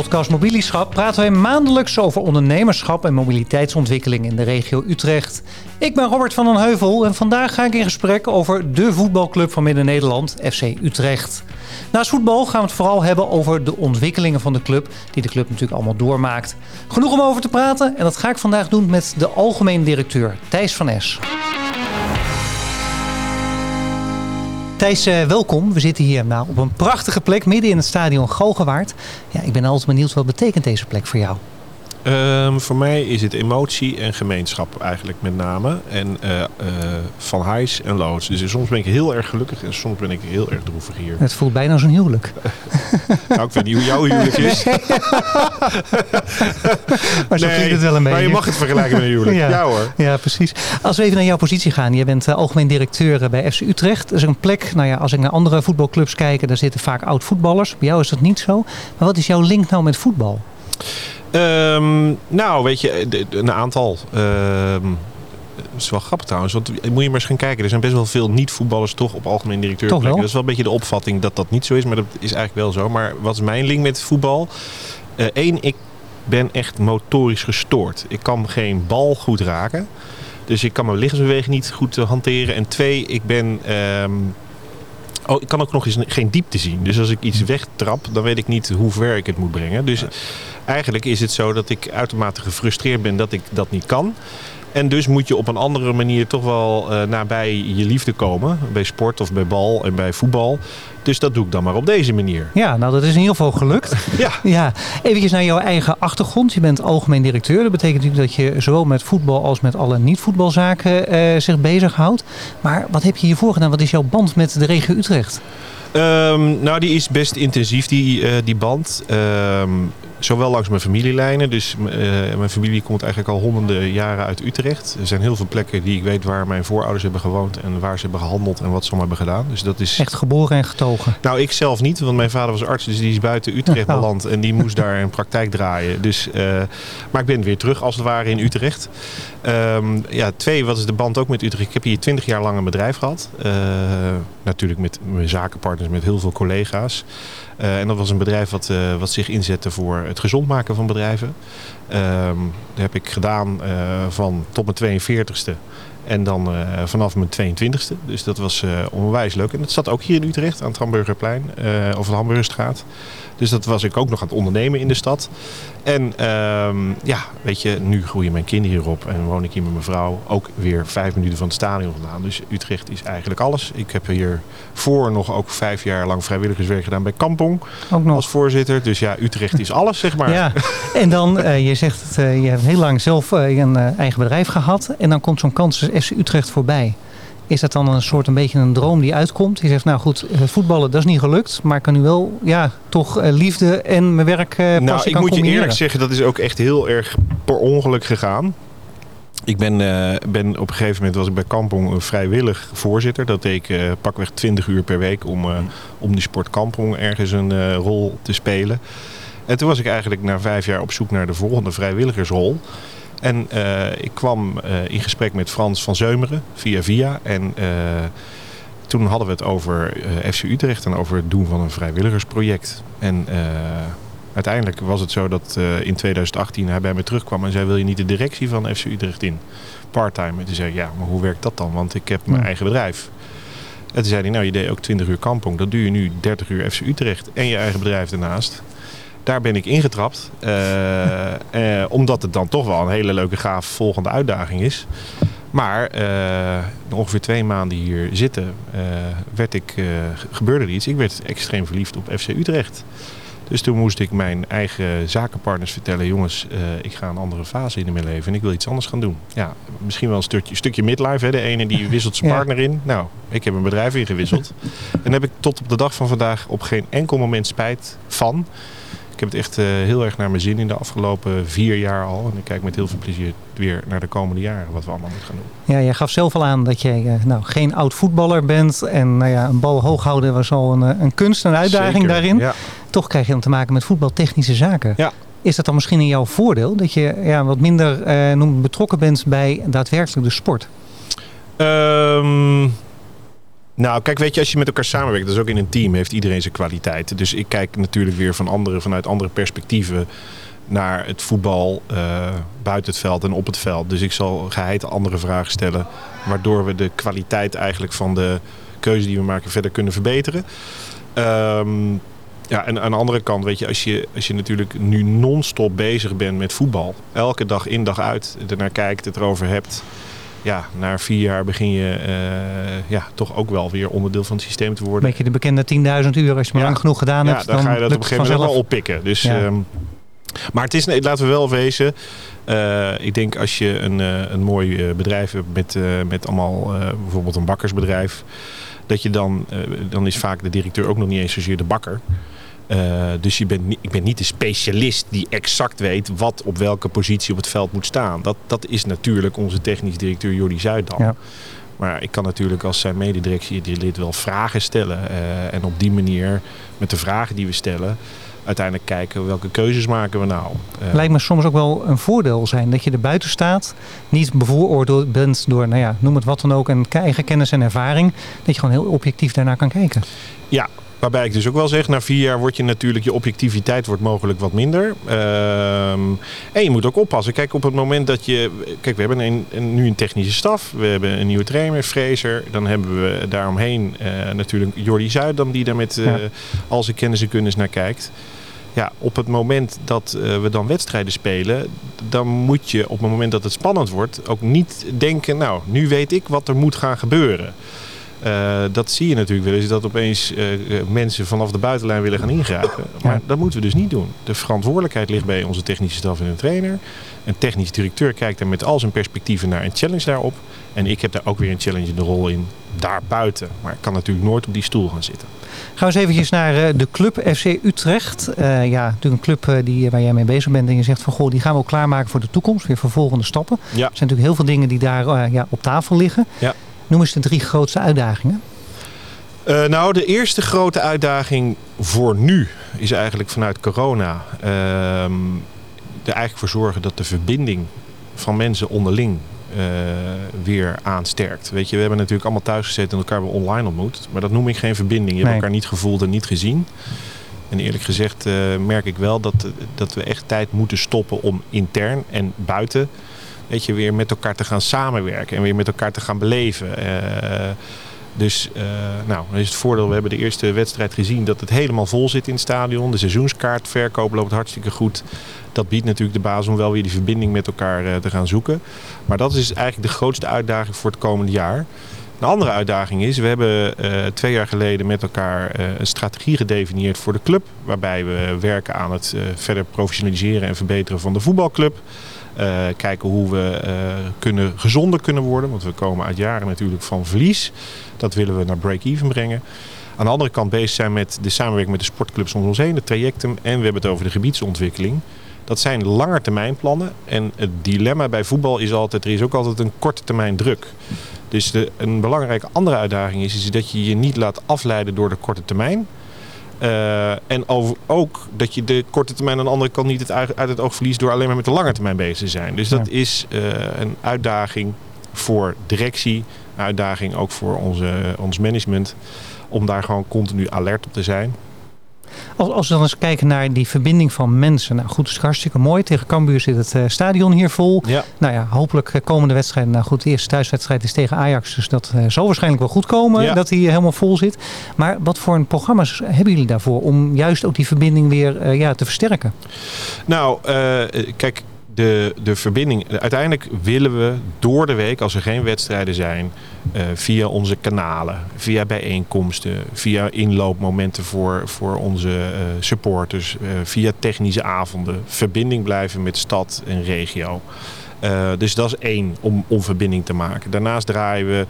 podcast Mobilieschap praten wij maandelijks over ondernemerschap en mobiliteitsontwikkeling in de regio Utrecht. Ik ben Robert van den Heuvel en vandaag ga ik in gesprek over de voetbalclub van Midden-Nederland, FC Utrecht. Naast voetbal gaan we het vooral hebben over de ontwikkelingen van de club, die de club natuurlijk allemaal doormaakt. Genoeg om over te praten en dat ga ik vandaag doen met de algemeen directeur Thijs van Es. Thijs, eh, welkom. We zitten hier nou, op een prachtige plek midden in het stadion Galgenwaard. Ja, ik ben altijd benieuwd wat betekent deze plek voor jou? Ehm, voor mij is het emotie en gemeenschap eigenlijk met name. En uh, uh, van hijs en loods. Dus soms ben ik heel erg gelukkig en soms ben ik heel erg droevig hier. Het voelt bijna als een huwelijk. nou, ik weet niet hoe jouw huwelijk is. maar zo nee, het wel een beetje. Maar je mag het vergelijken met een huwelijk. ja. ja. hoor. Ja, precies. Als we even naar jouw positie gaan. Je bent uh, algemeen directeur bij FC Utrecht. Dat is een plek, nou ja, als ik naar andere voetbalclubs kijk, daar zitten vaak oud-voetballers. Bij jou is dat niet zo. Maar wat is jouw link nou met voetbal? Um, nou, weet je, een aantal. Um, dat is wel grappig trouwens, want moet je maar eens gaan kijken. Er zijn best wel veel niet-voetballers toch op algemeen directeur. Toch wel? Dat is wel een beetje de opvatting dat dat niet zo is, maar dat is eigenlijk wel zo. Maar wat is mijn link met voetbal? Eén, uh, ik ben echt motorisch gestoord. Ik kan geen bal goed raken. Dus ik kan mijn lichaamsbeweging niet goed hanteren. En twee, ik ben... Um, Oh, ik kan ook nog eens geen diepte zien. Dus als ik iets wegtrap, dan weet ik niet hoe ver ik het moet brengen. Dus eigenlijk is het zo dat ik uitermate gefrustreerd ben dat ik dat niet kan. En dus moet je op een andere manier toch wel uh, nabij je liefde komen. Bij sport of bij bal en bij voetbal. Dus dat doe ik dan maar op deze manier. Ja, nou dat is in ieder geval gelukt. ja. ja. Even naar jouw eigen achtergrond. Je bent algemeen directeur. Dat betekent natuurlijk dat je zowel met voetbal als met alle niet-voetbalzaken uh, zich bezighoudt. Maar wat heb je hiervoor gedaan? Wat is jouw band met de regio Utrecht? Um, nou, die is best intensief, die, uh, die band. Um, zowel langs mijn familielijnen. Dus uh, mijn familie komt eigenlijk al honderden jaren uit Utrecht. Er zijn heel veel plekken die ik weet waar mijn voorouders hebben gewoond en waar ze hebben gehandeld en wat ze allemaal hebben gedaan. Dus dat is... Echt geboren en getogen? Nou, ik zelf niet, want mijn vader was arts, dus die is buiten Utrecht oh. beland en die moest daar een praktijk draaien. Dus, uh, maar ik ben weer terug als het ware in Utrecht. Um, ja, twee, wat is de band ook met Utrecht? Ik heb hier twintig jaar lang een bedrijf gehad. Uh, natuurlijk met mijn zakenpartners, met heel veel collega's. Uh, en dat was een bedrijf wat, uh, wat zich inzette voor het gezond maken van bedrijven. Um, dat heb ik gedaan uh, van tot mijn 42ste. En dan vanaf mijn 22ste. Dus dat was onwijs leuk. En dat zat ook hier in Utrecht aan het Hamburgerplein. of de Hamburgerstraat. Dus dat was ik ook nog aan het ondernemen in de stad. En um, ja, weet je, nu groeien mijn kinderen hierop en woon ik hier met mijn vrouw. Ook weer vijf minuten van het stadion vandaan. Dus Utrecht is eigenlijk alles. Ik heb hier voor nog ook vijf jaar lang vrijwilligerswerk gedaan bij Kampong. Ook nog. Als voorzitter. Dus ja, Utrecht is alles, zeg maar. Ja, en dan, uh, je zegt, het, uh, je hebt heel lang zelf uh, een eigen bedrijf gehad. En dan komt zo'n kans als FC Utrecht voorbij. Is dat dan een soort een beetje een droom die uitkomt? Je zegt, nou goed, voetballen dat is niet gelukt. Maar ik kan nu wel ja, toch liefde en mijn werk uh, Nou, ik kan moet je eerlijk zeggen, dat is ook echt heel erg per ongeluk gegaan. Ik ben, uh, ben op een gegeven moment was ik bij Kampong vrijwillig voorzitter. Dat deed ik uh, pakweg 20 uur per week om, uh, om die sport Kampong ergens een rol te spelen. En toen was ik eigenlijk na vijf jaar op zoek naar de volgende vrijwilligersrol. En uh, ik kwam uh, in gesprek met Frans van Zeumeren via via. En uh, toen hadden we het over FC Utrecht en over het doen van een vrijwilligersproject. En uiteindelijk was het zo dat in 2018 hij bij me terugkwam en zei: Wil je niet de directie van FC Utrecht in? Parttime. En toen zei ik: Ja, maar hoe werkt dat dan? Want ik heb mijn eigen bedrijf. En toen zei hij: Nou, je deed ook 20 uur kampong. Dat doe je nu 30 uur FC Utrecht en je eigen bedrijf daarnaast daar ben ik ingetrapt. Uh, uh, omdat het dan toch wel een hele leuke, gaaf volgende uitdaging is. Maar uh, ongeveer twee maanden hier zitten, werd ik, gebeurde er iets. Ik werd extreem verliefd op FC Utrecht. Dus toen moest ik mijn eigen zakenpartners vertellen: jongens, ik ga een andere fase in mijn leven en ik wil iets anders gaan doen. Ja, misschien wel een stukje, stukje midlife. Hè? De ene die wisselt zijn partner in. Nou, ik heb een bedrijf ingewisseld. en daar heb ik tot op de dag van vandaag op geen enkel moment spijt van. Ik heb het echt uh, heel erg naar mijn zin in de afgelopen vier jaar al. En ik kijk met heel veel plezier weer naar de komende jaren wat we allemaal moeten gaan doen. Ja, jij gaf zelf al aan dat jij uh, nou, geen oud voetballer bent. En nou ja, een bal hoog houden was al een, een kunst, een uitdaging Zeker, daarin. Ja. Toch krijg je dan te maken met voetbaltechnische zaken. Ja. Is dat dan misschien in jouw voordeel? Dat je ja, wat minder noem, betrokken bent bij daadwerkelijk de sport? Um, Nou, kijk, weet je, als je met elkaar samenwerkt, dat is ook in een team, heeft iedereen zijn kwaliteiten. Dus ik kijk natuurlijk weer van andere, vanuit andere perspectieven naar het voetbal uh, buiten het veld en op het veld. Dus ik zal geheid andere vragen stellen, waardoor we de kwaliteit eigenlijk van de keuze die we maken verder kunnen verbeteren. Um, ja, en aan de andere kant, weet je, als je, als je natuurlijk nu non-stop bezig bent met voetbal, elke dag in dag uit ernaar kijkt, het erover hebt, ja, na vier jaar begin je uh, ja, toch ook wel weer onderdeel van het systeem te worden. Beetje de bekende 10.000 uur, als je maar lang genoeg gedaan hebt. Ja, dan, ga je dat op een gegeven moment wel oppikken. Dus, ja. um, maar het is, laten we wel wezen, uh, ik denk als je een, uh, een mooi bedrijf hebt met, met allemaal bijvoorbeeld een bakkersbedrijf, dat je dan, dan is vaak de directeur ook nog niet eens zozeer de bakker. Uh, dus je bent, ik ben niet de specialist die exact weet wat op welke positie op het veld moet staan. Dat, dat is natuurlijk onze technisch directeur Jordi Zuidam. Ja. Maar ik kan natuurlijk als zijn mededirectielid wel vragen stellen. Uh, en op die manier, met de vragen die we stellen, uiteindelijk kijken welke keuzes maken we nou. Uh, Lijkt me soms ook wel een voordeel zijn dat je er buiten staat. Niet bevooroordeeld bent door, nou ja, noem het wat dan ook, een eigen kennis en ervaring. Dat je gewoon heel objectief daarnaar kan kijken. Ja, Waarbij ik dus ook wel zeg, na vier jaar wordt je natuurlijk, je objectiviteit wordt mogelijk wat minder. Ehm, en je moet ook oppassen. Kijk, op het moment dat je. Kijk, we hebben een, een, nu een technische staf. We hebben een nieuwe trainer, Fraser. Dan hebben we daaromheen uh, natuurlijk Jordi Zuidam, die daar met uh, al zijn kennis en kunnis naar kijkt. Ja, op het moment dat uh, we dan wedstrijden spelen, dan moet je op het moment dat het spannend wordt ook niet denken, nou, nu weet ik wat er moet gaan gebeuren. Uh, dat zie je natuurlijk wel eens, dat opeens uh, mensen vanaf de buitenlijn willen gaan ingrijpen. Maar ja. dat moeten we dus niet doen. De verantwoordelijkheid ligt bij onze technische staf en de trainer. Een technisch directeur kijkt daar met al zijn perspectieven naar en challenge daarop. En ik heb daar ook weer een challenge in de rol in daarbuiten. Maar ik kan natuurlijk nooit op die stoel gaan zitten. Gaan we eens eventjes naar uh, de club FC Utrecht. ja, natuurlijk een club die, waar jij mee bezig bent. En je zegt van goh, die gaan we ook klaarmaken voor de toekomst. Weer voor volgende stappen. Ja. Er zijn natuurlijk heel veel dingen die daar ja, op tafel liggen. Ja. Noem eens de drie grootste uitdagingen. Uh, nou, de eerste grote uitdaging voor nu is eigenlijk vanuit corona uh, er eigenlijk voor zorgen dat de verbinding van mensen onderling uh, weer aansterkt. Weet je, we hebben natuurlijk allemaal thuis gezeten en elkaar weer online ontmoet. Maar dat noem ik geen verbinding. Je nee. hebt elkaar niet gevoeld en niet gezien. En eerlijk gezegd uh, merk ik wel dat, dat we echt tijd moeten stoppen om intern en buiten weet je, weer met elkaar te gaan samenwerken en weer met elkaar te gaan beleven. Uh, dus uh, nou, is het voordeel, we hebben de eerste wedstrijd gezien dat het helemaal vol zit in het stadion. De seizoenskaartverkoop loopt hartstikke goed. Dat biedt natuurlijk de basis om wel weer die verbinding met elkaar uh, te gaan zoeken. Maar dat is eigenlijk de grootste uitdaging voor het komende jaar. Een andere uitdaging is, we hebben twee jaar geleden met elkaar een strategie gedefinieerd voor de club. Waarbij we werken aan het verder professionaliseren en verbeteren van de voetbalclub. Uh, kijken hoe we uh, kunnen, gezonder kunnen worden. Want we komen uit jaren natuurlijk van verlies. Dat willen we naar break-even brengen. Aan de andere kant bezig zijn met de samenwerking met de sportclubs om ons heen, de trajecten. En we hebben het over de gebiedsontwikkeling. Dat zijn langetermijnplannen. En het dilemma bij voetbal is altijd, er is ook altijd een korte termijn druk. Dus de, een belangrijke andere uitdaging is, is dat je je niet laat afleiden door de korte termijn. Uh, en over, ook dat je de korte termijn aan de andere kant niet het uit, uit het oog verliest door alleen maar met de lange termijn bezig te zijn. Dus dat ja. is uh, een uitdaging voor directie, een uitdaging ook voor onze, ons management, om daar gewoon continu alert op te zijn. Als, als we dan eens kijken naar die verbinding van mensen. Nou goed, het is hartstikke mooi. Tegen Cambuur zit het uh, stadion hier vol. Ja. Nou ja, hopelijk komende wedstrijden. Nou goed, de eerste thuiswedstrijd is tegen Ajax. Dus dat uh, zal waarschijnlijk wel goed komen ja. dat hij helemaal vol zit. Maar wat voor een programma's hebben jullie daarvoor om juist ook die verbinding weer ja, te versterken? Nou, kijk, de, de verbinding. Uiteindelijk willen we door de week, als er geen wedstrijden zijn, uh, via onze kanalen, via bijeenkomsten, via inloopmomenten voor, voor onze uh, supporters, uh, via technische avonden, verbinding blijven met stad en regio. dus dat is één om, om verbinding te maken. Daarnaast draaien we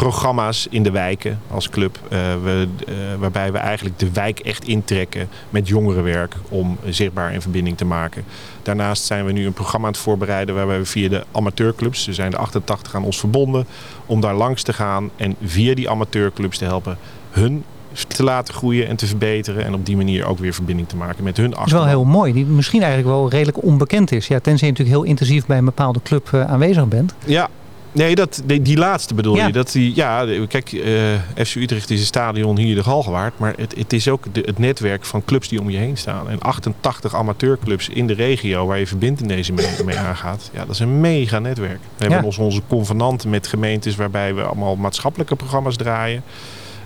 programma's in de wijken als club. Uh, we, uh, waarbij we eigenlijk de wijk echt intrekken met jongerenwerk om zichtbaar in verbinding te maken. Daarnaast zijn we nu een programma aan het voorbereiden waarbij we via de amateurclubs, er zijn de 88 aan ons verbonden, om daar langs te gaan en via die amateurclubs te helpen hun te laten groeien en te verbeteren. En op die manier ook weer verbinding te maken met hun achterban. Dat is wel heel mooi. Die misschien eigenlijk wel redelijk onbekend is. Ja, tenzij je natuurlijk heel intensief bij een bepaalde club uh, aanwezig bent. Ja, Nee, dat, die, die laatste bedoel Ja. je. Dat die, ja, kijk, eh FC Utrecht is een stadion hier de Galgenwaard. Maar het, het is ook de- het netwerk van clubs die om je heen staan. En 88 amateurclubs in de regio waar je verbindenis mee, mee aangaat. Ja, dat is een mega netwerk. We hebben Ja. ons onze convenanten met gemeentes waarbij we allemaal maatschappelijke programma's draaien.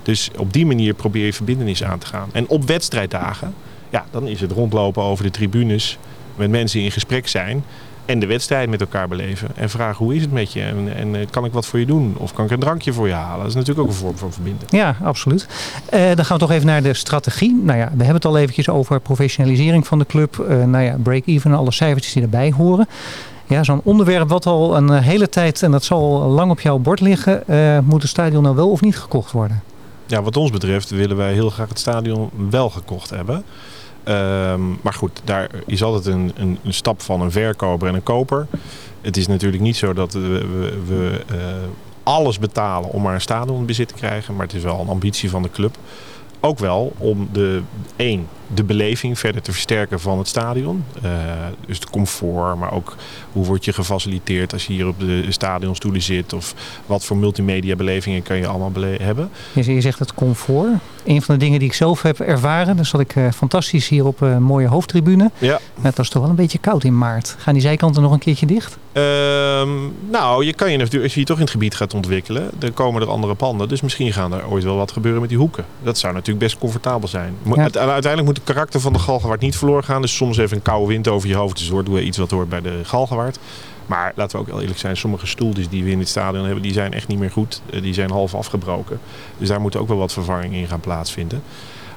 Dus op die manier probeer je verbindenis aan te gaan. En op wedstrijddagen, ja, dan is het rondlopen over de tribunes. Met mensen in gesprek zijn. En de wedstrijd met elkaar beleven. En vragen hoe is het met je? En, en eh, kan ik wat voor je doen? Of kan ik een drankje voor je halen? Dat is natuurlijk ook een vorm van verbinden. Ja, absoluut. Eh, dan gaan we toch even naar de strategie. Nou ja, we hebben het al eventjes over professionalisering van de club. Eh, nou ja, break-even en alle cijfertjes die erbij horen. Ja, zo'n onderwerp wat al een hele tijd, en dat zal al lang op jouw bord liggen, moet het stadion nou wel of niet gekocht worden? Ja, wat ons betreft willen wij heel graag het stadion wel gekocht hebben. Ehm, maar goed, daar is altijd een, een, een stap van een verkoper en een koper. Het is natuurlijk niet zo dat we, we, eh, alles betalen om maar een stadion in bezit te krijgen. Maar het is wel een ambitie van de club. Ook wel om de, één, de beleving verder te versterken van het stadion. Eh, dus het comfort, maar ook hoe word je gefaciliteerd als je hier op de stadionstoelen zit. Of wat voor multimedia belevingen kan je allemaal hebben. Je, zegt het comfort. Een van de dingen die ik zelf heb ervaren, dus dat ik eh, fantastisch hier op een mooie hoofdtribune. Ja. Maar het was toch wel een beetje koud in maart. Gaan die zijkanten nog een keertje dicht? Ehm, nou, je kan je natuurlijk, als je je toch in het gebied gaat ontwikkelen, dan komen er andere panden. Dus misschien gaan er ooit wel wat gebeuren met die hoeken. Dat zou natuurlijk best comfortabel zijn. Ja. uiteindelijk moet het karakter van de Galgenwaard niet verloren gaan. Dus soms even een koude wind over je hoofd. Dus hoort doe iets wat hoort bij de Galgenwaard. Maar laten we ook wel eerlijk zijn, sommige stoeltjes die we in het stadion hebben, die zijn echt niet meer goed. Eh, Die zijn half afgebroken. Dus daar moet ook wel wat vervanging in gaan plaatsvinden.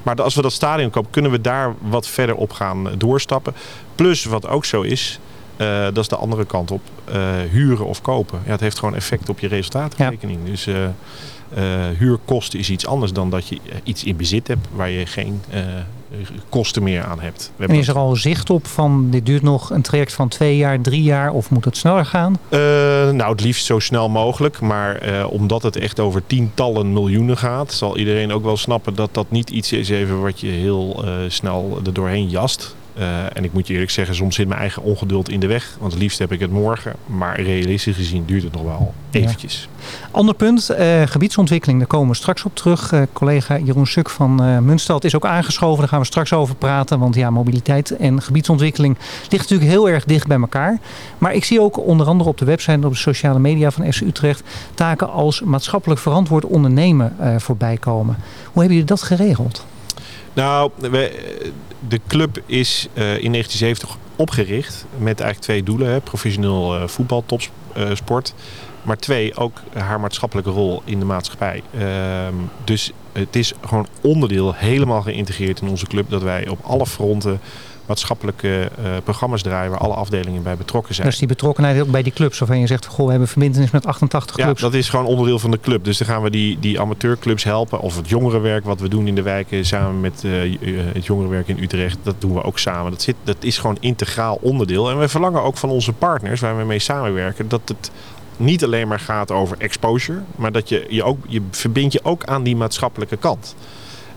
Maar als we dat stadion kopen, kunnen we daar wat verder op gaan doorstappen. Plus wat ook zo is, eh, dat is de andere kant op. eh, huren of kopen. Ja, het heeft gewoon effect op je resultaatrekening. Dus eh, eh, huurkosten is iets anders dan dat je eh, iets in bezit hebt waar je geen eh, kosten meer aan hebt. We En is er al zicht op van dit duurt nog een traject van twee jaar, drie jaar of moet het sneller gaan? Eh, nou, het liefst zo snel mogelijk. Maar eh, omdat het echt over tientallen miljoenen gaat, zal iedereen ook wel snappen dat dat niet iets is even wat je heel eh, snel er doorheen jast. Eh, en ik moet je eerlijk zeggen, soms zit mijn eigen ongeduld in de weg. Want het liefst heb ik het morgen. Maar realistisch gezien duurt het nog wel Ja. eventjes. Ander punt, eh, gebiedsontwikkeling, daar komen we straks op terug. Eh, collega Jeroen Suk van Munstad is ook aangeschoven, daar gaan we straks over praten. Want ja, mobiliteit en gebiedsontwikkeling ligt natuurlijk heel erg dicht bij elkaar. Maar ik zie ook onder andere op de website en op de sociale media van FC Utrecht taken als maatschappelijk verantwoord ondernemen voorbij komen. Hoe hebben jullie dat geregeld? Nou, de club is eh, in 1970 opgericht met eigenlijk twee doelen. Hè. Professioneel eh, voetbal, topsport. maar twee, ook haar maatschappelijke rol in de maatschappij. Ehm, dus het is gewoon onderdeel, helemaal geïntegreerd in onze club... dat wij op alle fronten maatschappelijke eh, programma's draaien... waar alle afdelingen bij betrokken zijn. Dus die betrokkenheid ook bij die clubs waarvan je zegt, goh, we hebben verbindenis met 88 Ja, clubs. dat is gewoon onderdeel van de club. Dus dan gaan we die, die amateurclubs helpen. Of het jongerenwerk wat we doen in de wijken samen met eh, eh, het jongerenwerk in Utrecht. Dat doen we ook samen. Dat, zit, dat is gewoon integraal onderdeel. En we verlangen ook van onze partners waar we mee samenwerken dat het niet alleen maar gaat over exposure. Maar dat je je ook, je verbindt je ook aan die maatschappelijke kant.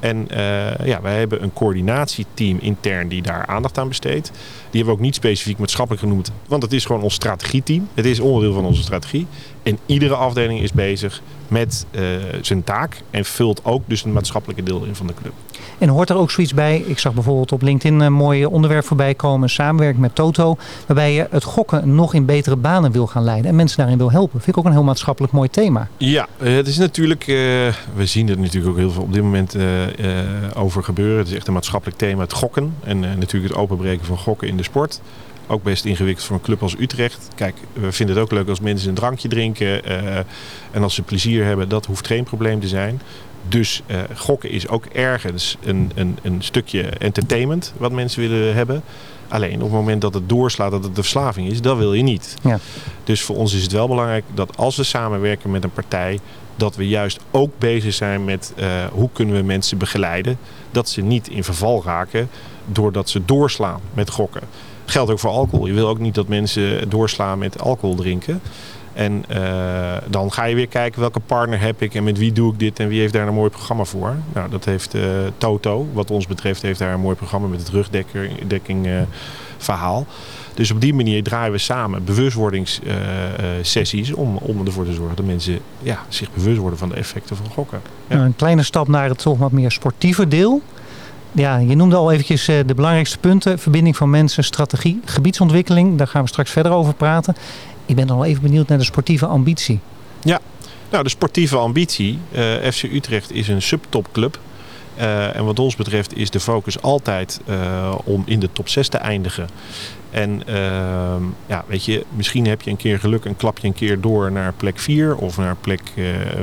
En eh, ja, wij hebben een coördinatieteam intern die daar aandacht aan besteedt. Die hebben we ook niet specifiek maatschappelijk genoemd, want het is gewoon ons strategieteam. Het is onderdeel van onze strategie. En iedere afdeling is bezig met eh, zijn taak en vult ook dus een maatschappelijke deel in van de club. En hoort er ook zoiets bij? Ik zag bijvoorbeeld op LinkedIn een mooi onderwerp voorbij komen. Samenwerking met Toto. Waarbij je het gokken nog in betere banen wil gaan leiden. En mensen daarin wil helpen. Vind ik ook een heel maatschappelijk mooi thema. Ja, eh, het is natuurlijk, eh, we zien er natuurlijk ook heel veel op dit moment over gebeuren. Het is echt een maatschappelijk thema, het gokken. En eh, natuurlijk het openbreken van gokken in de sport. Ook best ingewikkeld voor een club als Utrecht. Kijk, we vinden het ook leuk als mensen een drankje drinken. eh, en als ze plezier hebben, dat hoeft geen probleem te zijn. Dus eh, gokken is ook ergens een, een, een stukje entertainment wat mensen willen hebben. Alleen op het moment dat het doorslaat, dat het de verslaving is, dat wil je niet. Ja. Dus voor ons is het wel belangrijk dat als we samenwerken met een partij, dat we juist ook bezig zijn met eh, hoe kunnen we mensen begeleiden. Dat ze niet in verval raken doordat ze doorslaan met gokken. Geldt ook voor alcohol. Je wil ook niet dat mensen doorslaan met alcohol drinken. En eh, dan ga je weer kijken welke partner heb ik en met wie doe ik dit en wie heeft daar een mooi programma voor. Nou, dat heeft eh, Toto, wat ons betreft, heeft daar een mooi programma met het rugdekking verhaal. Dus op die manier draaien we samen bewustwordingssessies om, om ervoor te zorgen dat mensen ja, zich bewust worden van de effecten van gokken. Ja. Een kleine stap naar het toch wat meer sportieve deel. Ja, je noemde al eventjes eh, de belangrijkste punten. Verbinding van mensen, strategie, gebiedsontwikkeling. Daar gaan we straks verder over praten. Ik ben wel even benieuwd naar de sportieve ambitie. Ja, nou de sportieve ambitie. Uh, FC Utrecht is een subtopclub. Uh, en wat ons betreft is de focus altijd uh, om in de top 6 te eindigen. En uh, ja, weet je, misschien heb je een keer geluk en klap je een keer door naar plek 4 of naar plek,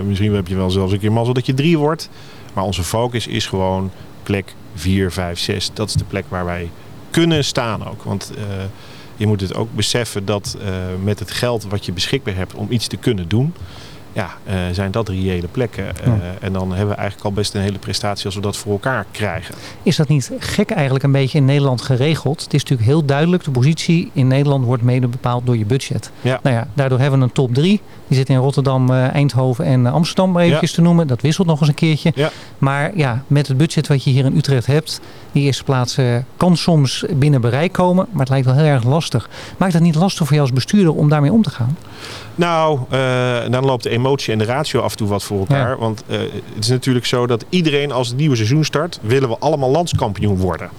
misschien heb je wel zelfs een keer mazzel dat je 3 wordt. Maar onze focus is gewoon plek 4, 5, 6. Dat is de plek waar wij kunnen staan ook. Want je moet het ook beseffen dat met het geld wat je beschikbaar hebt om iets te kunnen doen ja, uh, zijn dat reële plekken. Ja. En dan hebben we eigenlijk al best een hele prestatie als we dat voor elkaar krijgen. Is dat niet gek eigenlijk een beetje in Nederland geregeld? Het is natuurlijk heel duidelijk, de positie in Nederland wordt mede bepaald door je budget. Ja. Nou ja, daardoor hebben we een top 3. Die zit in Rotterdam, uh, Eindhoven en Amsterdam, maar eventjes Ja. te noemen. Dat wisselt nog eens een keertje. Ja. Maar ja, met het budget wat je hier in Utrecht hebt, die eerste plaats eh, kan soms binnen bereik komen, maar het lijkt wel heel erg lastig. Maakt het niet lastig voor jou als bestuurder om daarmee om te gaan? Nou, uh, dan loopt de emotie en de ratio af en toe wat voor elkaar. Ja. Want uh, het is natuurlijk zo dat iedereen als het nieuwe seizoen start, willen we allemaal landskampioen worden.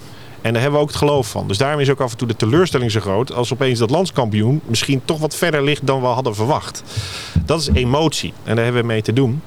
En daar hebben we ook het geloof van. Dus daarom is ook af en toe de teleurstelling zo groot als opeens dat landskampioen misschien toch wat verder ligt dan we hadden verwacht. Dat is emotie en daar hebben we mee te doen.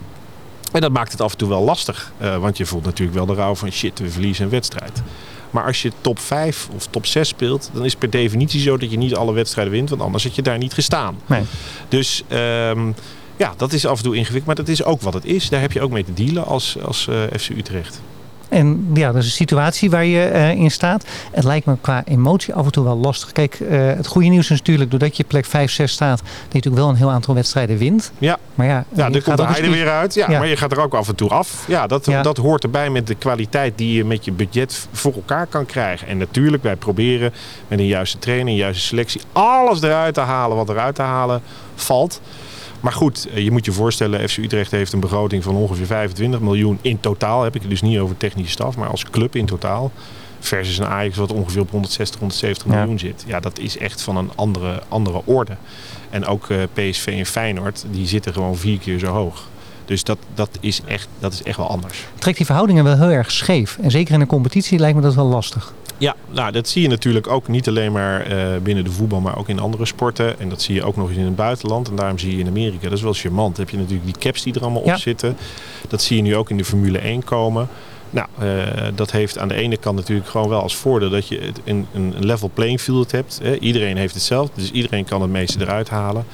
En dat maakt het af en toe wel lastig. Uh, want je voelt natuurlijk wel de rouw van shit, we verliezen een wedstrijd. Maar als je top 5 of top 6 speelt, dan is het per definitie zo dat je niet alle wedstrijden wint. Want anders had je daar niet gestaan. Nee. Dus um, ja, dat is af en toe ingewikkeld. Maar dat is ook wat het is. Daar heb je ook mee te dealen als, als uh, FC Utrecht. En ja, dat is een situatie waar je uh, in staat. Het lijkt me qua emotie af en toe wel lastig. Kijk, uh, het goede nieuws is natuurlijk doordat je plek 5, 6 staat, dat je natuurlijk wel een heel aantal wedstrijden wint. Ja, maar ja, ja dan komt de heide weer uit. Ja, ja, maar je gaat er ook af en toe af. Ja dat, ja, dat hoort erbij met de kwaliteit die je met je budget voor elkaar kan krijgen. En natuurlijk, wij proberen met een juiste training, een juiste selectie, alles eruit te halen wat eruit te halen valt. Maar goed, eh, je moet je voorstellen, FC Utrecht heeft een begroting van ongeveer 25 miljoen in totaal. Heb ik het dus niet over technische staf, maar als club in totaal. Versus een Ajax wat ongeveer op 160, 170 ja. miljoen zit. Ja, dat is echt van een andere, andere orde. En ook uh, PSV en Feyenoord, die zitten gewoon vier keer zo hoog. Dus dat, dat, is echt, dat is echt wel anders. Trekt die verhoudingen wel heel erg scheef. En zeker in een competitie lijkt me dat wel lastig. Ja, nou, dat zie je natuurlijk ook niet alleen maar uh, binnen de voetbal, maar ook in andere sporten. En dat zie je ook nog eens in het buitenland. En daarom zie je in Amerika, dat is wel charmant. Dan heb je natuurlijk die caps die er allemaal ja. op zitten. Dat zie je nu ook in de Formule 1 komen. Nou, uh, dat heeft aan de ene kant natuurlijk gewoon wel als voordeel dat je een, een level playing field hebt. Hè. Iedereen heeft hetzelfde, dus iedereen kan het meeste eruit halen.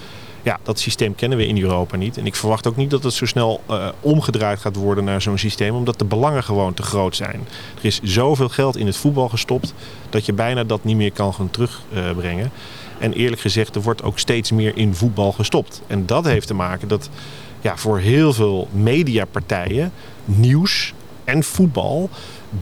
Ja, dat systeem kennen we in Europa niet. En ik verwacht ook niet dat het zo snel uh, omgedraaid gaat worden naar zo'n systeem, omdat de belangen gewoon te groot zijn. Er is zoveel geld in het voetbal gestopt dat je bijna dat niet meer kan gaan terugbrengen. En eerlijk gezegd, er wordt ook steeds meer in voetbal gestopt. En dat heeft te maken dat ja, voor heel veel mediapartijen nieuws en voetbal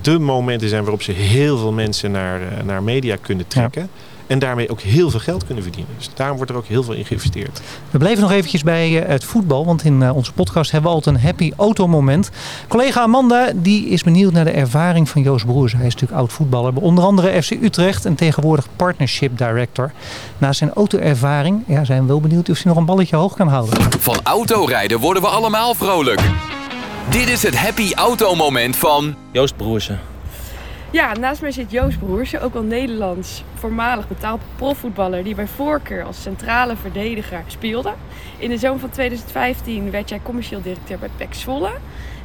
de momenten zijn waarop ze heel veel mensen naar, uh, naar media kunnen trekken. En daarmee ook heel veel geld kunnen verdienen. Dus daarom wordt er ook heel veel in geïnvesteerd. We bleven nog eventjes bij uh, het voetbal. Want in uh, onze podcast hebben we altijd een happy automoment. Collega Amanda die is benieuwd naar de ervaring van Joost Broers. Hij is natuurlijk oud voetballer. Bij onder andere FC Utrecht en tegenwoordig partnership director. Na zijn autoervaring ja, zijn we wel benieuwd of hij nog een balletje hoog kan houden. Van autorijden worden we allemaal vrolijk. Dit is het happy automoment van Joost Broersen. Ja, naast mij zit Joost Broersen, ook al Nederlands voormalig betaald profvoetballer die bij voorkeur als centrale verdediger speelde. In de zomer van 2015 werd jij commercieel directeur bij PEC Zwolle.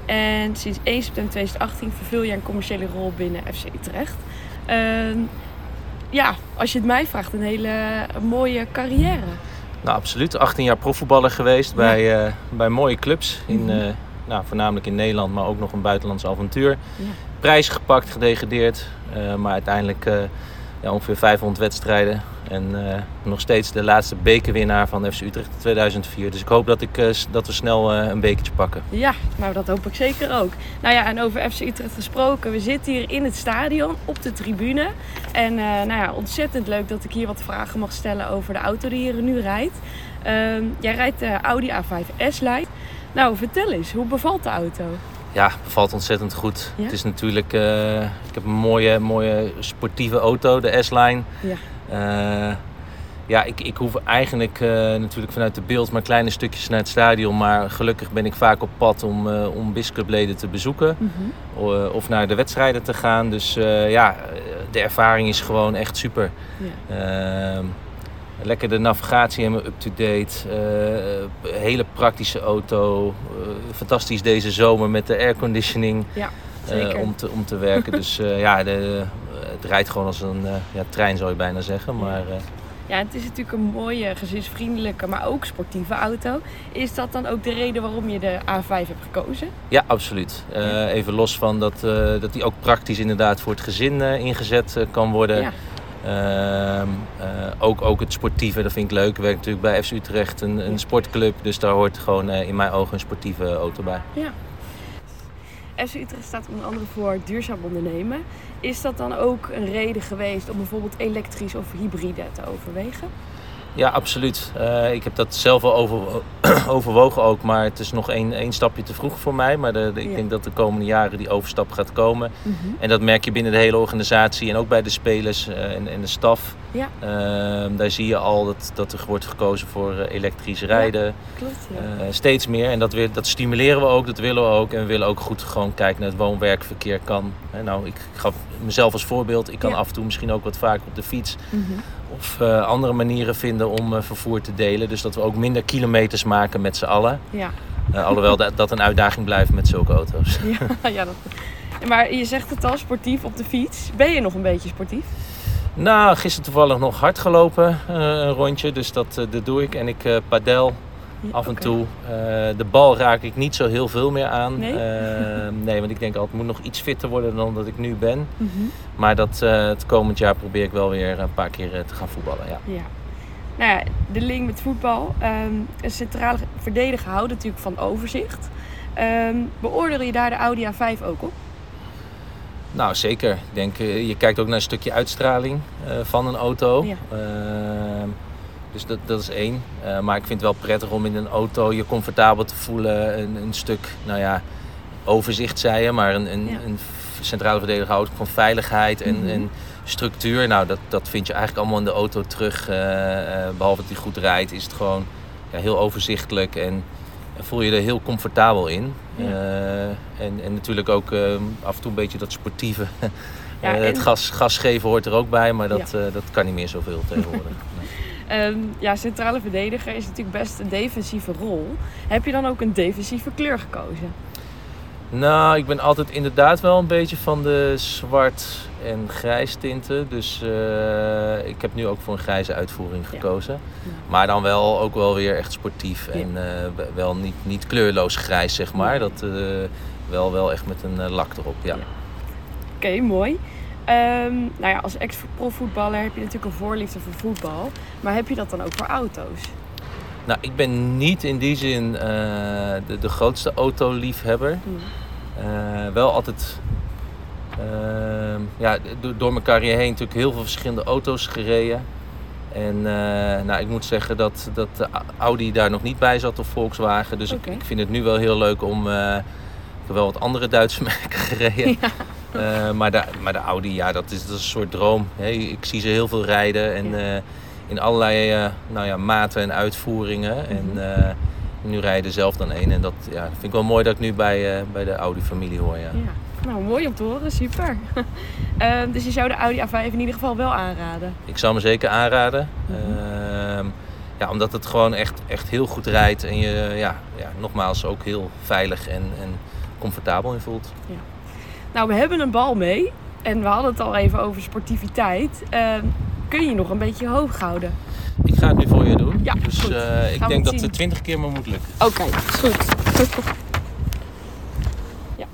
En sinds 1 september 2018 vervul jij een commerciële rol binnen FC Utrecht. Uh, ja, als je het mij vraagt, een hele mooie carrière. Nou, absoluut. 18 jaar profvoetballer geweest ja. bij, uh, bij mooie clubs. In, uh, nou, voornamelijk in Nederland, maar ook nog een buitenlands avontuur. Ja prijs gepakt, gedegradeerd. Uh, maar uiteindelijk uh, ja, ongeveer 500 wedstrijden. En uh, nog steeds de laatste bekerwinnaar van FC Utrecht 2004. Dus ik hoop dat, ik, dat we snel een bekertje pakken. Ja, nou dat hoop ik zeker ook. Nou ja, en over FC Utrecht gesproken. We zitten hier in het stadion, op de tribune. En nou ja, ontzettend leuk dat ik hier wat vragen mag stellen over de auto die hier nu rijdt. Ehm, jij rijdt de Audi A5 S-Line. Nou, vertel eens, hoe bevalt de auto? Ja, bevalt ontzettend goed. Ja? Het is natuurlijk, uh, ik heb een mooie, mooie sportieve auto, de S-Line. Ja. Eh, ja, ik, ik hoef eigenlijk eh, natuurlijk vanuit de beeld maar kleine stukjes naar het stadion. Maar gelukkig ben ik vaak op pad om, uh, om bisclubleden te bezoeken. Mm -hmm. of naar de wedstrijden te gaan. Dus ja, de ervaring is gewoon echt super. Ja. Lekker de navigatie helemaal up-to-date. hele praktische auto. fantastisch deze zomer met de airconditioning. Ja. om, te, om te werken. dus ja, de, het rijdt gewoon als een ja, trein zou je bijna zeggen. Maar ja, het is natuurlijk een mooie, gezinsvriendelijke, maar ook sportieve auto. Is dat dan ook de reden waarom je de A5 hebt gekozen? Ja, absoluut. Uh, even los van dat, uh, dat die ook praktisch inderdaad voor het gezin uh, ingezet kan worden. Ja. Ehm, ook, ook het sportieve, dat vind ik leuk. Ik werk natuurlijk bij FC Utrecht, een, een sportclub. Dus daar hoort gewoon in mijn ogen een sportieve auto bij. Ja. FC Utrecht staat onder andere voor duurzaam ondernemen. Is dat dan ook een reden geweest om bijvoorbeeld elektrisch of hybride te overwegen? Ja, absoluut. Uh, ik heb dat zelf wel over, overwogen ook, maar het is nog één, één stapje te vroeg voor mij. Maar de, de, ik ja. denk dat de komende jaren die overstap gaat komen. Mm -hmm. En dat merk je binnen de hele organisatie en ook bij de spelers uh, en, en de staf. Ja. Uh, daar zie je al dat, dat er wordt gekozen voor elektrisch rijden. Ja, klopt, ja. steeds meer. En dat, weer, dat stimuleren we ook, dat willen we ook. En we willen ook goed gewoon kijken naar het woon-werkverkeer kan. nou, ik, ik gaf mezelf als voorbeeld. Ik kan af en toe misschien ook wat vaker op de fiets. Mm -hmm. Of uh, andere manieren vinden om uh, vervoer te delen. Dus dat we ook minder kilometers maken met z'n allen. Ja. Uh, alhoewel dat, dat een uitdaging blijft met zulke auto's. Ja, ja dat... Maar je zegt het al, sportief op de fiets. Ben je nog een beetje sportief? Nou, gisteren toevallig nog hard gelopen, een rondje. Dus dat, dat doe ik. En ik padel af en okay. toe. de bal raak ik niet zo heel veel meer aan. Nee? nee, want ik denk altijd, moet nog iets fitter worden dan dat ik nu ben. Mm -hmm. Maar dat, uh, het komend jaar probeer ik wel weer een paar keer te gaan voetballen. Ja. ja. Nou ja, de link met voetbal. Um, een centrale verdediger houdt natuurlijk van overzicht. Um, beoordeel je daar de Audi A5 ook op? Nou, zeker. Ik denk, uh, je kijkt ook naar een stukje uitstraling uh, van een auto. Ja. Dus dat, dat is één. maar ik vind het wel prettig om in een auto je comfortabel te voelen. Een, een stuk, nou ja, overzicht zei je, maar een, een, Ja. een centrale verdediger houdt van veiligheid en, Mhm. en structuur. Nou, dat, dat vind je eigenlijk allemaal in de auto terug. Eh, eh, behalve dat hij goed rijdt, is het gewoon ja, heel overzichtelijk en, en voel je er heel comfortabel in. Ja. Eh, en, en natuurlijk ook eh, af en toe een beetje dat sportieve. Ja, Eh, het gas, gas geven hoort er ook bij, maar dat, Ja. eh, dat kan niet meer zoveel tegenwoordig. Ehm, ja, centrale verdediger is natuurlijk best een defensieve rol. Heb je dan ook een defensieve kleur gekozen? Nou, ik ben altijd inderdaad wel een beetje van de zwart en grijs tinten. Dus eh, ik heb nu ook voor een grijze uitvoering gekozen. Ja. Maar dan wel ook wel weer echt sportief. En eh, wel niet, niet kleurloos grijs, zeg maar. Dat, eh, wel, wel echt met een lak erop, ja. Ja. Oké, mooi. Ehm, nou ja, als ex-profvoetballer heb je natuurlijk een voorliefde voor voetbal. Maar heb je dat dan ook voor auto's? Nou, ik ben niet in die zin eh, de, de grootste autoliefhebber. Eh, wel altijd ehm, ja, do- door mijn carrière heen natuurlijk heel veel verschillende auto's gereden. En eh, nou, ik moet zeggen dat, dat Audi daar nog niet bij zat of Volkswagen. Dus ik, ik vind het nu wel heel leuk om. ik heb wel wat andere Duitse merken gereden. Eh, maar, de, maar de Audi, ja, dat is, dat is een soort droom. hè. ik zie ze heel veel rijden en Ja. eh, in allerlei eh, nou ja, maten en uitvoeringen. Mhm. En nu rijden zelf dan één. En dat ja, vind ik wel mooi dat ik nu bij, bij de Audi-familie hoor. Ja. Ja. Nou, mooi om te horen. Super. Ehm, dus je zou de Audi A5 in ieder geval wel aanraden. Ik zou me zeker aanraden. Mhm. Ehm, ja, omdat het gewoon echt, echt heel goed rijdt. En je ja, ja, nogmaals ook heel veilig en, en comfortabel in voelt. Nou, we hebben een bal mee. En we hadden het al even over sportiviteit. Ehm, kun je je nog een beetje hoog houden? Ik ga het nu voor je doen. Ja, dus goed. eh, ik denk dat zien. het 20 keer maar moet lukken. Oké, is goed. ja.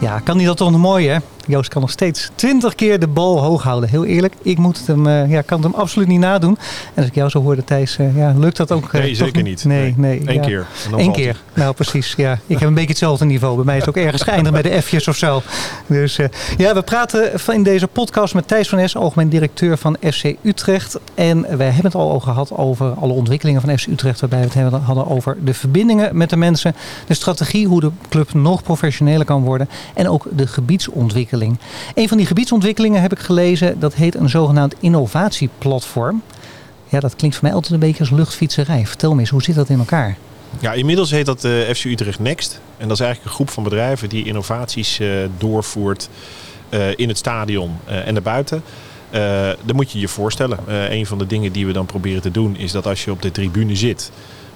Ja, kan die dat toch nog mooi hè? Joost kan nog steeds 20 keer de bal hoog houden. Heel eerlijk, ik moet het hem, uh, ja, kan het hem absoluut niet nadoen. En als ik jou zo hoorde, Thijs, uh, ja, lukt dat ook? nee, zeker niet. Nee, nee. Eén ja. keer. Eén keer. Nou, precies. Ja. Ik heb een beetje hetzelfde niveau. Bij mij is het ook ergens geëindigd bij de F'jes of zo. Dus ja, we praten in deze podcast met Thijs van Es, algemeen directeur van FC Utrecht. En wij hebben het al gehad over alle ontwikkelingen van FC Utrecht. Waarbij we het hadden over de verbindingen met de mensen. De strategie, hoe de club nog professioneler kan worden. En ook de gebiedsontwikkeling. Een van die gebiedsontwikkelingen heb ik gelezen. Dat heet een zogenaamd innovatieplatform. Ja, dat klinkt voor mij altijd een beetje als luchtfietserij. Vertel me eens, hoe zit dat in elkaar? Ja, inmiddels heet dat uh, FC Utrecht Next. En dat is eigenlijk een groep van bedrijven die innovaties uh, doorvoert uh, in het stadion en daarbuiten. dan moet je je voorstellen. een van de dingen die we dan proberen te doen is dat als je op de tribune zit,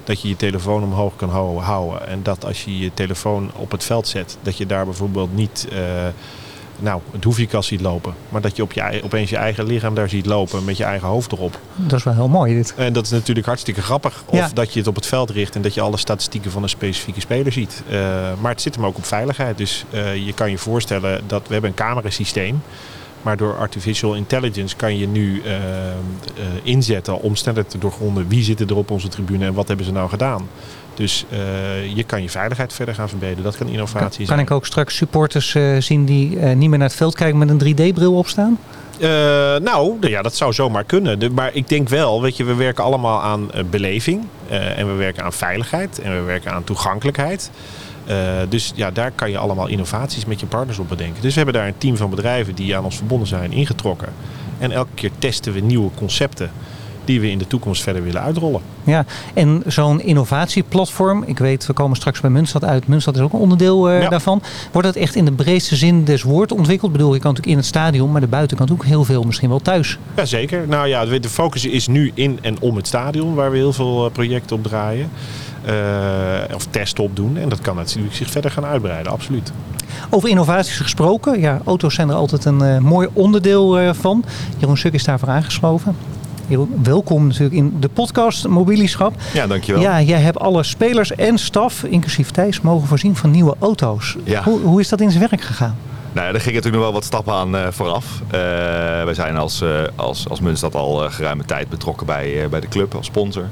dat je je telefoon omhoog kan houden. En dat als je je telefoon op het veld zet, dat je daar bijvoorbeeld niet nou, het hoefjekast ziet lopen. Maar dat je, op je opeens je eigen lichaam daar ziet lopen met je eigen hoofd erop. Dat is wel heel mooi dit. En dat is natuurlijk hartstikke grappig. Of ja. dat je het op het veld richt en dat je alle statistieken van een specifieke speler ziet. Uh, maar het zit hem ook op veiligheid. Dus uh, je kan je voorstellen dat we hebben een camerasysteem. Maar door artificial intelligence kan je nu uh, inzetten om sneller te doorgronden wie zitten er op onze tribune en wat hebben ze nou gedaan. Dus uh, je kan je veiligheid verder gaan verbeteren. Dat kan innovatie kan, zijn. Kan ik ook straks supporters uh, zien die uh, niet meer naar het veld kijken met een 3D-bril opstaan? nou, ja, dat zou zomaar kunnen. De, maar ik denk wel, weet je, we werken allemaal aan beleving. en we werken aan veiligheid. En we werken aan toegankelijkheid. dus ja, daar kan je allemaal innovaties met je partners op bedenken. Dus we hebben daar een team van bedrijven die aan ons verbonden zijn ingetrokken. En elke keer testen we nieuwe concepten die we in de toekomst verder willen uitrollen. Ja, en zo'n innovatieplatform, ik weet, we komen straks bij Munstad uit. Munstad is ook een onderdeel uh, ja. daarvan. Wordt dat echt in de breedste zin des woord ontwikkeld? Ik bedoel, je kan natuurlijk in het stadion, maar de buitenkant ook heel veel, misschien wel thuis. Jazeker. Nou ja, de focus is nu in en om het stadion, waar we heel veel projecten op draaien. Uh, of testen op doen. En dat kan natuurlijk zich verder gaan uitbreiden, absoluut. Over innovaties gesproken, ja, auto's zijn er altijd een uh, mooi onderdeel uh, van. Jeroen Suk is daarvoor aangesloven. Welkom natuurlijk in de podcast Mobilieschap. Ja, dankjewel. Ja, jij hebt alle spelers en staf, inclusief Thijs, mogen voorzien van nieuwe auto's. Ja. Hoe, hoe is dat in zijn werk gegaan? Nou, er gingen natuurlijk nog wel wat stappen aan uh, vooraf. Uh, wij zijn als, uh, als, als Munstad al geruime tijd betrokken bij, bij de club als sponsor.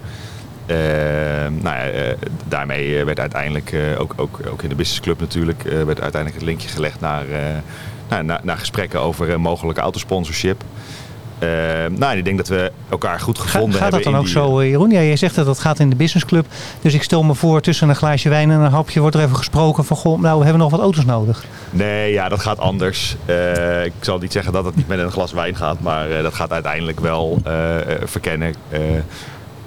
nou ja, daarmee werd uiteindelijk, ook, ook, ook in de businessclub natuurlijk, werd uiteindelijk het linkje gelegd naar, naar, naar, naar gesprekken over mogelijke autosponsorship. Uh, nou, ik denk dat we elkaar goed gevonden Ga, hebben. Gaat dat dan ook die, zo, Jeroen? Ja, jij zegt dat dat gaat in de businessclub. Dus ik stel me voor, tussen een glaasje wijn en een hapje wordt er even gesproken van... Goh, nou, we hebben nog wat auto's nodig. Nee, ja, dat gaat anders. Uh, ik zal niet zeggen dat het niet met een glas wijn gaat, maar uh, dat gaat uiteindelijk wel verkennen.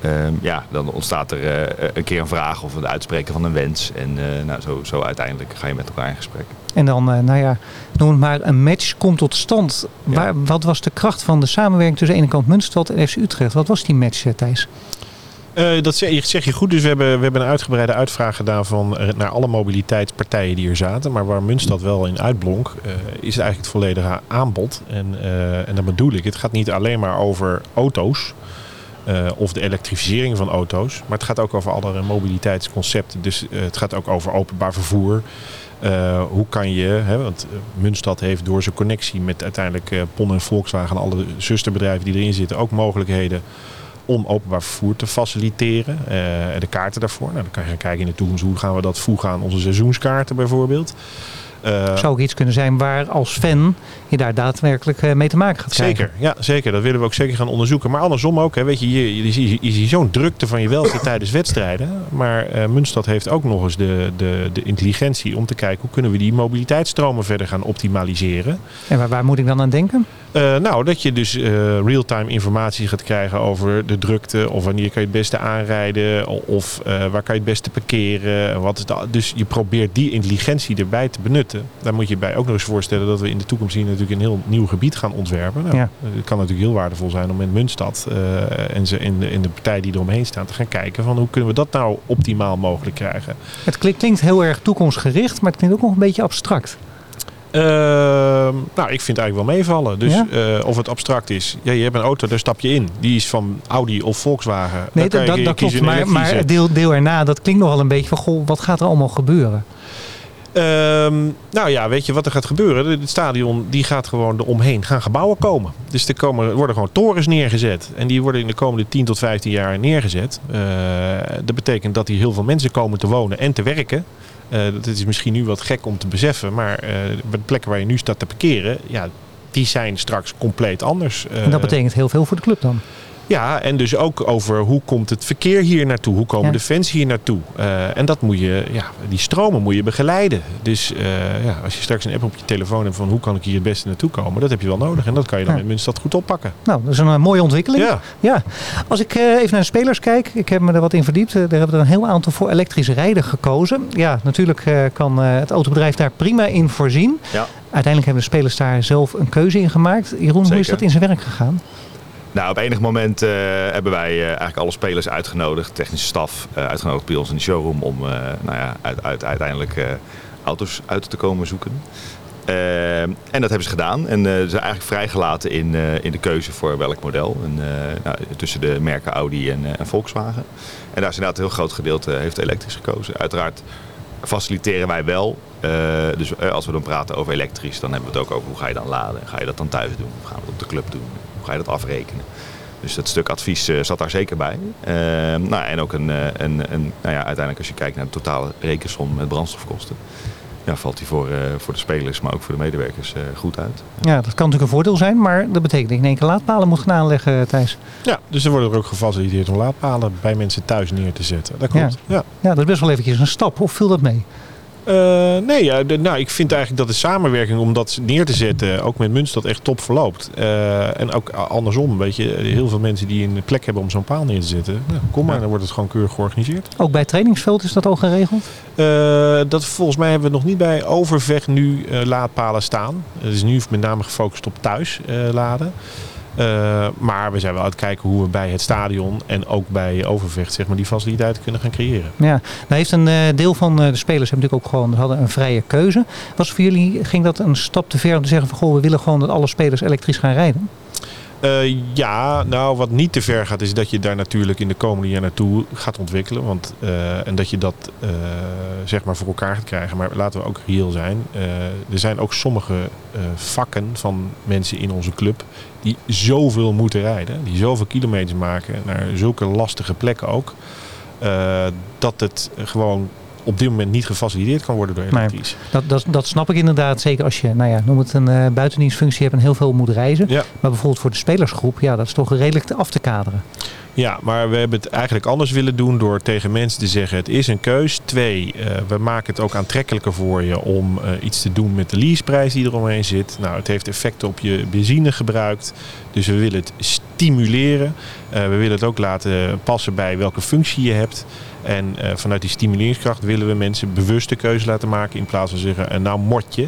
Um, ja, dan ontstaat er uh, een keer een vraag of het uitspreken van een wens. En uh, nou, zo, zo uiteindelijk ga je met elkaar in gesprek. En dan, uh, nou ja, noem het maar, een match komt tot stand. Ja. Waar, wat was de kracht van de samenwerking tussen de ene kant Munstad en FC Utrecht? Wat was die match, Thijs? Uh, dat zeg, zeg, je goed. Dus we hebben, we hebben een uitgebreide uitvraag gedaan van, uh, naar alle mobiliteitspartijen die er zaten. Maar waar Munstad wel in uitblonk, uh, is eigenlijk het volledige aanbod. En, en dat bedoel ik. Het gaat niet alleen maar over auto's. Uh, of de elektrificering van auto's. Maar het gaat ook over andere mobiliteitsconcepten. Dus uh, het gaat ook over openbaar vervoer. Uh, hoe kan je, hè, want Munstad heeft door zijn connectie met uiteindelijk PON en Volkswagen... alle zusterbedrijven die erin zitten, ook mogelijkheden om openbaar vervoer te faciliteren. en de kaarten daarvoor. Nou, dan kan je gaan kijken in de toekomst hoe gaan we dat voegen aan onze seizoenskaarten bijvoorbeeld. Uh, Zou ook iets kunnen zijn waar als fan je daar daadwerkelijk uh, mee te maken gaat krijgen? Zeker, ja, zeker. Dat willen we ook zeker gaan onderzoeken. Maar andersom ook, hè, weet je, je, je, je, ziet zo'n drukte van je welste tijdens wedstrijden. Maar uh, Munstad heeft ook nog eens de, de, de intelligentie om te kijken hoe kunnen we die mobiliteitsstromen verder gaan optimaliseren. En waar, waar moet ik dan aan denken? Uh, nou, dat je dus uh, real-time informatie gaat krijgen over de drukte. Of wanneer kan je het beste aanrijden. Of uh, waar kan je het beste parkeren. Wat is dat? Dus je probeert die intelligentie erbij te benutten. Daar moet je bij ook nog eens voorstellen dat we in de toekomst hier natuurlijk een heel nieuw gebied gaan ontwerpen. Nou, ja. Het kan natuurlijk heel waardevol zijn om in Muntstad en ze in de, in de partijen die eromheen staan te gaan kijken van hoe kunnen we dat nou optimaal mogelijk krijgen. Het klinkt heel erg toekomstgericht, maar het klinkt ook nog een beetje abstract. Uh, nou, ik vind het eigenlijk wel meevallen. Dus ja? uh, of het abstract is. Ja, je hebt een auto, daar stap je in. Die is van Audi of Volkswagen. Nee, dat, dat, dat klopt. Maar, maar deel, deel erna, dat klinkt nogal een beetje van... Goh, wat gaat er allemaal gebeuren? Ehm, nou ja, weet je wat er gaat gebeuren? Het stadion die gaat gewoon eromheen gaan gebouwen komen. Dus er, komen, worden gewoon torens neergezet. En die worden in de komende 10 tot 15 jaar neergezet. Uh, dat betekent dat hier heel veel mensen komen te wonen en te werken. Uh, dat is misschien nu wat gek om te beseffen. Maar uh, de plekken waar je nu staat te parkeren, ja, die zijn straks compleet anders. En dat betekent heel veel voor de club dan? Ja, en dus ook over hoe komt het verkeer hier naartoe? Hoe komen Ja. de fans hier naartoe? Eh, en dat moet je, ja, die stromen moet je begeleiden. Dus eh, ja, als je straks een app op je telefoon hebt van hoe kan ik hier het beste naartoe komen, dat heb je wel nodig. En dat kan je dan Ja. Muntstad goed oppakken. Nou, dat is een eh, mooie ontwikkeling. Ja. Ja, als ik eh, even naar de spelers kijk, ik heb me er wat in verdiept. Daar hebben er een heel aantal voor elektrisch rijden gekozen. Ja, natuurlijk eh, kan het autobedrijf daar prima in voorzien. Ja. Uiteindelijk hebben de spelers daar zelf een keuze in gemaakt. Jeroen, hoe is dat in zijn werk gegaan? Nou, op enig moment eh, hebben wij eh, eigenlijk alle spelers uitgenodigd, technische staf eh, uitgenodigd bij ons in de showroom om nou ja, uit, uit- uiteindelijk auto's uit te komen zoeken. En dat hebben ze gedaan en ze zijn eigenlijk vrijgelaten in, in de keuze voor welk model. En, nou, tussen de merken Audi en, en Volkswagen. En daar is inderdaad een heel groot gedeelte heeft elektrisch gekozen. Uiteraard faciliteren wij wel. Dus als we dan praten over elektrisch, dan hebben we het ook over hoe ga je dan laden. Ga je dat dan thuis doen? Of gaan we het op de club doen? Ga je dat afrekenen? Dus dat stuk advies eh, zat daar zeker bij. Eh, nou, en ook een, eh, een, een, nou ja, uiteindelijk als je kijkt naar de totale rekensom met brandstofkosten. Ja, valt die voor, eh, voor de spelers, maar ook voor de medewerkers eh, goed uit. Ja, dat kan natuurlijk een voordeel zijn, maar dat betekent dat je in één keer laadpalen moet gaan aanleggen, Thijs. Ja, dus er worden er ook gefaciliteerd om laadpalen bij mensen thuis neer te zetten. Dat klopt. Ja. Ja, dat is best wel eventjes een stap. Of viel dat mee? Eh, nee, ja, de- nou, ik vind eigenlijk dat de samenwerking om dat neer te zetten, ook met Muntstad, echt top verloopt. Eh, en ook andersom, weet je, heel veel mensen die een plek hebben om zo'n paal neer te zetten. Nou, kom maar, dan wordt het gewoon keurig georganiseerd. Ook bij het trainingsveld is dat al geregeld? Eh, dat volgens mij hebben we nog niet bij Overvecht nu laadpalen staan. Het is nu met name gefocust op thuis laden. Eh, maar we zijn wel aan het kijken hoe we bij het stadion en ook bij Overvecht zeg maar, die faciliteiten kunnen gaan creëren. Ja, nou heeft een eh, deel van eh, de spelers hebben natuurlijk ook gewoon hadden een vrije keuze. Was voor jullie, ging dat een stap te ver om te zeggen van goh, we willen gewoon dat alle spelers elektrisch gaan rijden? Eh, ja, nou wat niet te ver gaat is dat je daar natuurlijk in de komende jaar naartoe gaat ontwikkelen. Want, eh, en dat je dat eh, zeg maar voor elkaar gaat krijgen. Maar laten we ook reëel zijn. Er zijn ook sommige vakken van mensen in onze club die zoveel moeten rijden. Die zoveel kilometers maken naar zulke lastige plekken ook. dat het gewoon op dit moment niet gefaciliteerd kan worden door Nee. elektrisch. Dat, dat, dat snap ik inderdaad, zeker als je, nou ja, noem het een eh, buitendienstfunctie hebt en heel veel moet reizen. Ja. Maar bijvoorbeeld voor de spelersgroep, ja, dat is toch redelijk te af te kaderen. Ja, maar we hebben het eigenlijk anders willen doen door tegen mensen te zeggen: het is een keus. Twee, eh, we maken het ook aantrekkelijker voor je om eh, iets te doen met de leaseprijs die eromheen zit. Nou, het heeft effecten op je benzine gebruikt. Dus we willen het stimuleren. We willen het ook laten passen bij welke functie je hebt. En eh, vanuit die stimuleringskracht willen we mensen bewust de keuze laten maken. In plaats van zeggen, eh, nou mot je.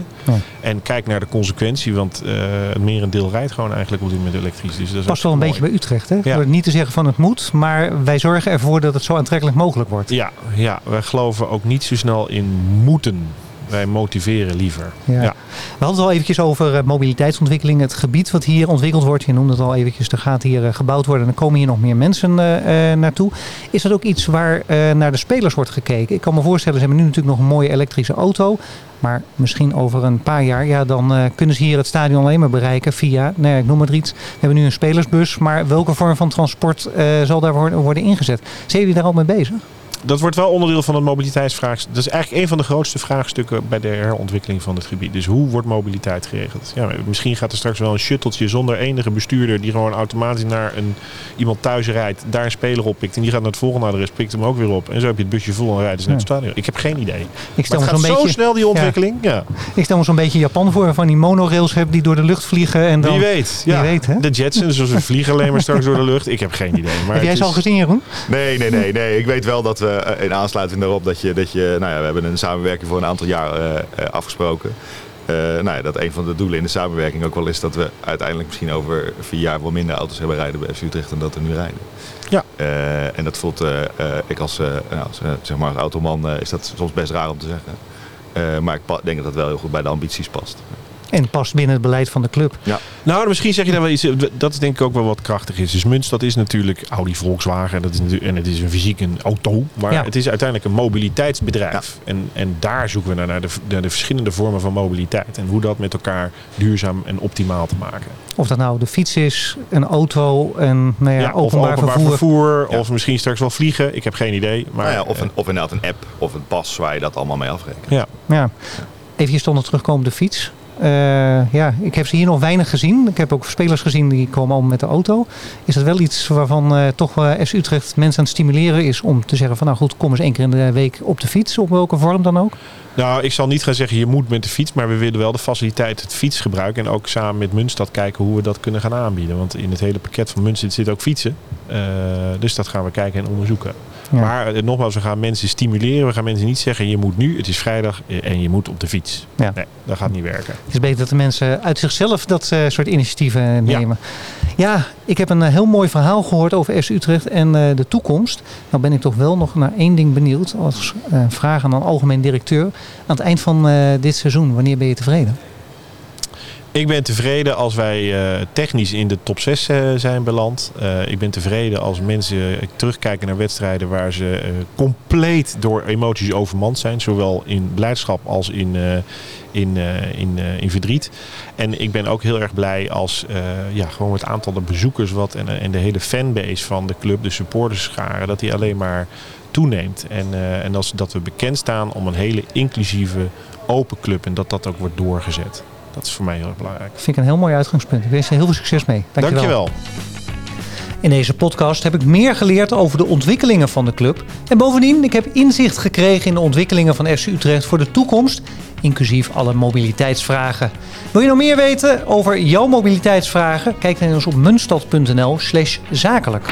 En kijk naar de consequentie. Want eh het merendeel rijdt gewoon eigenlijk op dit moment elektrisch. Dus dat Past wel een mooi. beetje bij Utrecht, hè? Ja. Niet te zeggen van het moet, maar wij zorgen ervoor dat het zo aantrekkelijk mogelijk wordt. Ja, ja, wij geloven ook niet zo snel in moeten. Wij motiveren liever. Ja. Ja. We hadden het al eventjes over eh, mobiliteitsontwikkeling. Het gebied wat hier ontwikkeld wordt. Je noemde het al eventjes. Er gaat hier eh, gebouwd worden. En er komen hier nog meer mensen eh, naartoe. Is dat ook iets waar naar de spelers wordt gekeken? Ik kan me voorstellen, ze hebben nu natuurlijk nog een mooie elektrische auto. Maar misschien over een paar jaar, ja, dan kunnen ze hier het stadion alleen maar bereiken via, nou ja, ik noem maar iets. We hebben nu een spelersbus, maar welke vorm van transport zal daar worden, worden ingezet? Zijn jullie daar al mee bezig? Dat wordt wel onderdeel van het mobiliteitsvraagstuk. Dat is eigenlijk een van de grootste vraagstukken bij de herontwikkeling van het gebied. Dus hoe wordt mobiliteit geregeld? Ja, misschien gaat er straks wel een shutteltje zonder enige bestuurder die gewoon automatisch naar een, iemand thuis rijdt, daar een speler oppikt en die gaat naar het volgende adres, pikt hem ook weer op. En zo heb je het busje vol en rijden ze naar het stadion. Ik heb geen idee. Ik Maar stel, het me gaat zo beetje, snel die ontwikkeling. Ja. ik stel me zo'n beetje Japan voor, van die monorails hebben die door de lucht vliegen. En dan, Wie weet. Ja. Wie weet, hè? De Jetsons, dus we vliegen alleen maar straks door de lucht. Ik heb geen idee. Maar Heb jij ze al gezien, Jeroen? Nee, nee, nee, nee. Ik weet wel dat we in aansluiting daarop dat je, dat je nou ja, we hebben een samenwerking voor een aantal jaar eh, eh, afgesproken. Eh, nou ja, dat een van de doelen in de samenwerking ook wel is dat we uiteindelijk misschien over vier jaar wel minder auto's hebben rijden bij FC Utrecht dan dat er nu rijden. Ja. Eh, en dat voelt eh, eh, ik als, eh, nou, als, eh, zeg maar als automan eh, is dat soms best raar om te zeggen. Eh, maar ik denk dat dat wel heel goed bij de ambities past. En past binnen het beleid van de club. Nou, misschien zeg je daar wel iets. Dat is denk ik ook wel wat krachtig is. Dus Munstad is natuurlijk Audi Volkswagen. Dat is natuurlijk, en het is een fysiek een auto. Maar Ja. het is uiteindelijk een mobiliteitsbedrijf. En, en daar zoeken we naar, naar de, naar de verschillende vormen van mobiliteit. En hoe dat met elkaar duurzaam en optimaal te maken. Of dat nou de fiets is, een auto, een nou ja, Ja, of openbaar, openbaar vervoer. vervoer. Ja. Of misschien straks wel vliegen. Ik heb geen idee. Maar, Nou ja, of, eh, een, of inderdaad een app of een pas waar je dat allemaal mee afrekent. ja. Ja. Even stond terugkomen op de fiets. Eh, ja, ik heb ze hier nog weinig gezien. Ik heb ook spelers gezien die komen allemaal met de auto. Is dat wel iets waarvan eh, toch eh FC Utrecht mensen aan het stimuleren is om te zeggen van nou goed, kom eens één keer in de week op de fiets, op welke vorm dan ook? Nou, ik zal niet gaan zeggen je moet met de fiets, maar we willen wel de faciliteit het fiets gebruiken. En ook samen met Munstad kijken hoe we dat kunnen gaan aanbieden. Want in het hele pakket van Munstad zit ook fietsen. Dus dat gaan we kijken en onderzoeken. Ja. Maar eh, nogmaals, we gaan mensen stimuleren. We gaan mensen niet zeggen je moet nu, het is vrijdag eh, en je moet op de fiets. Ja. Nee, dat gaat niet werken. Het is beter dat de mensen uit zichzelf dat eh, soort initiatieven nemen. Ja. ik heb een heel mooi verhaal gehoord over FC Utrecht en de toekomst. Nou ben ik toch wel nog naar één ding benieuwd. Als eh, vraag aan een algemeen directeur. Aan het eind van dit seizoen, wanneer ben je tevreden? Ik ben tevreden als wij eh, technisch in de top 6 eh, zijn beland. Eh, ik ben tevreden als mensen terugkijken naar wedstrijden waar ze compleet door emoties overmand zijn. Zowel in blijdschap als in, in, in, in verdriet. En ik ben ook heel erg blij als ja, gewoon het aantal de bezoekers wat en, en de hele fanbase van de club, de supporterscharen, dat die alleen maar toeneemt. En, en als, dat we bekend staan om een hele inclusieve, open club en dat dat ook wordt doorgezet. Dat is voor mij heel erg belangrijk. Vind ik een heel mooi uitgangspunt. Ik wens je heel veel succes mee. Dankjewel. Dankjewel. In deze podcast heb ik meer geleerd over de ontwikkelingen van de club. En bovendien, ik heb inzicht gekregen in de ontwikkelingen van FC Utrecht voor de toekomst. Inclusief alle mobiliteitsvragen. Wil je nog meer weten over jouw mobiliteitsvragen? Kijk dan eens op munstad.nl slash zakelijk.